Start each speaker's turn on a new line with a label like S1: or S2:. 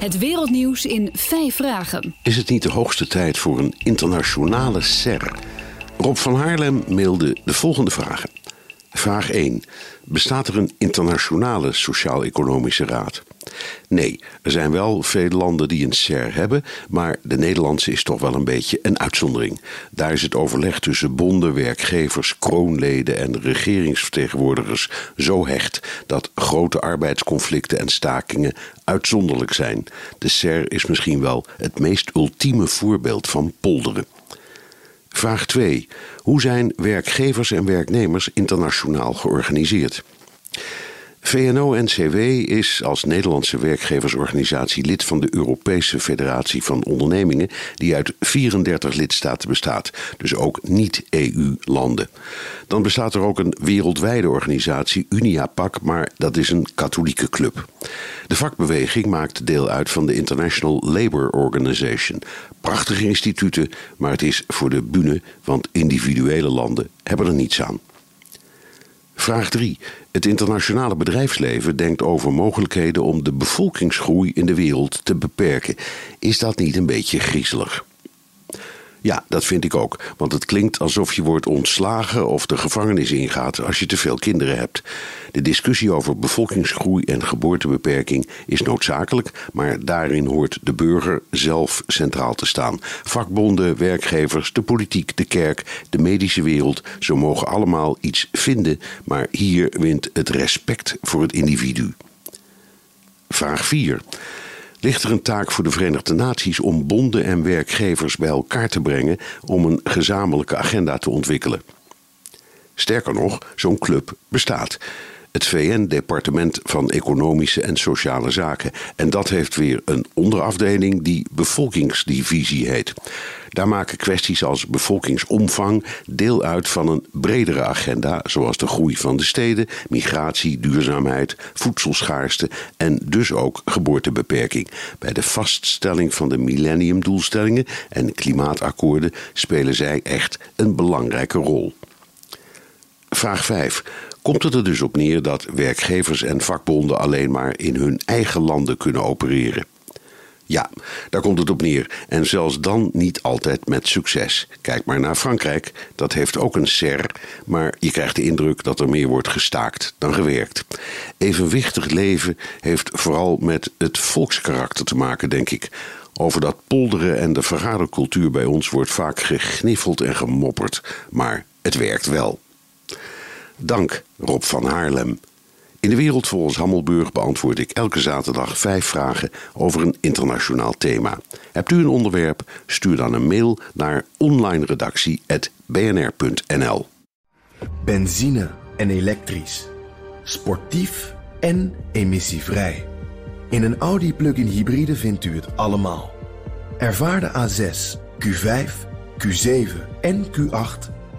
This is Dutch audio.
S1: Het wereldnieuws in vijf vragen.
S2: Is het niet de hoogste tijd voor een internationale SER? Rob van Haarlem mailde de volgende vragen. Vraag 1. Bestaat er een internationale sociaal-economische raad? Nee, er zijn wel veel landen die een SER hebben, maar de Nederlandse is toch wel een beetje een uitzondering. Daar is het overleg tussen bonden, werkgevers, kroonleden en regeringsvertegenwoordigers zo hecht dat grote arbeidsconflicten en stakingen uitzonderlijk zijn. De SER is misschien wel het meest ultieme voorbeeld van polderen. Vraag 2. Hoe zijn werkgevers en werknemers internationaal georganiseerd? VNO-NCW is als Nederlandse werkgeversorganisatie lid van de Europese Federatie van Ondernemingen, die uit 34 lidstaten bestaat, dus ook niet-EU-landen. Dan bestaat er ook een wereldwijde organisatie, UniaPac, maar dat is een katholieke club. De vakbeweging maakt deel uit van de International Labour Organization. Prachtige instituten, maar het is voor de bühne, want individuele landen hebben er niets aan. Vraag 3. Het internationale bedrijfsleven denkt over mogelijkheden om de bevolkingsgroei in de wereld te beperken. Is dat niet een beetje griezelig? Ja, dat vind ik ook. Want het klinkt alsof je wordt ontslagen of de gevangenis ingaat als je te veel kinderen hebt. De discussie over bevolkingsgroei en geboortebeperking is noodzakelijk, maar daarin hoort de burger zelf centraal te staan. Vakbonden, werkgevers, de politiek, de kerk, de medische wereld, ze mogen allemaal iets vinden, maar hier wint het respect voor het individu. Vraag 4 ligt er een taak voor de Verenigde Naties om bonden en werkgevers bij elkaar te brengen om een gezamenlijke agenda te ontwikkelen. Sterker nog, zo'n club bestaat. Het VN-departement van Economische en Sociale Zaken. En dat heeft weer een onderafdeling die bevolkingsdivisie heet. Daar maken kwesties als bevolkingsomvang deel uit van een bredere agenda, zoals de groei van de steden, migratie, duurzaamheid, voedselschaarste en dus ook geboortebeperking. Bij de vaststelling van de millenniumdoelstellingen en klimaatakkoorden spelen zij echt een belangrijke rol. Vraag 5. Komt het er dus op neer dat werkgevers en vakbonden alleen maar in hun eigen landen kunnen opereren? Ja, daar komt het op neer. En zelfs dan niet altijd met succes. Kijk maar naar Frankrijk, dat heeft ook een SER, maar je krijgt de indruk dat er meer wordt gestaakt dan gewerkt. Evenwichtig leven heeft vooral met het volkskarakter te maken, denk ik. Over dat polderen en de vergadercultuur bij ons wordt vaak gegniffeld en gemopperd, maar het werkt wel. Dank, Rob van Haarlem. In de wereld volgens Hammelburg beantwoord ik elke zaterdag vijf vragen over een internationaal thema. Hebt u een onderwerp? Stuur dan een mail naar onlineredactie.bnr.nl.
S3: Benzine en elektrisch. Sportief en emissievrij. In een Audi plug-in hybride vindt u het allemaal. Ervaar de A6, Q5, Q7 en Q8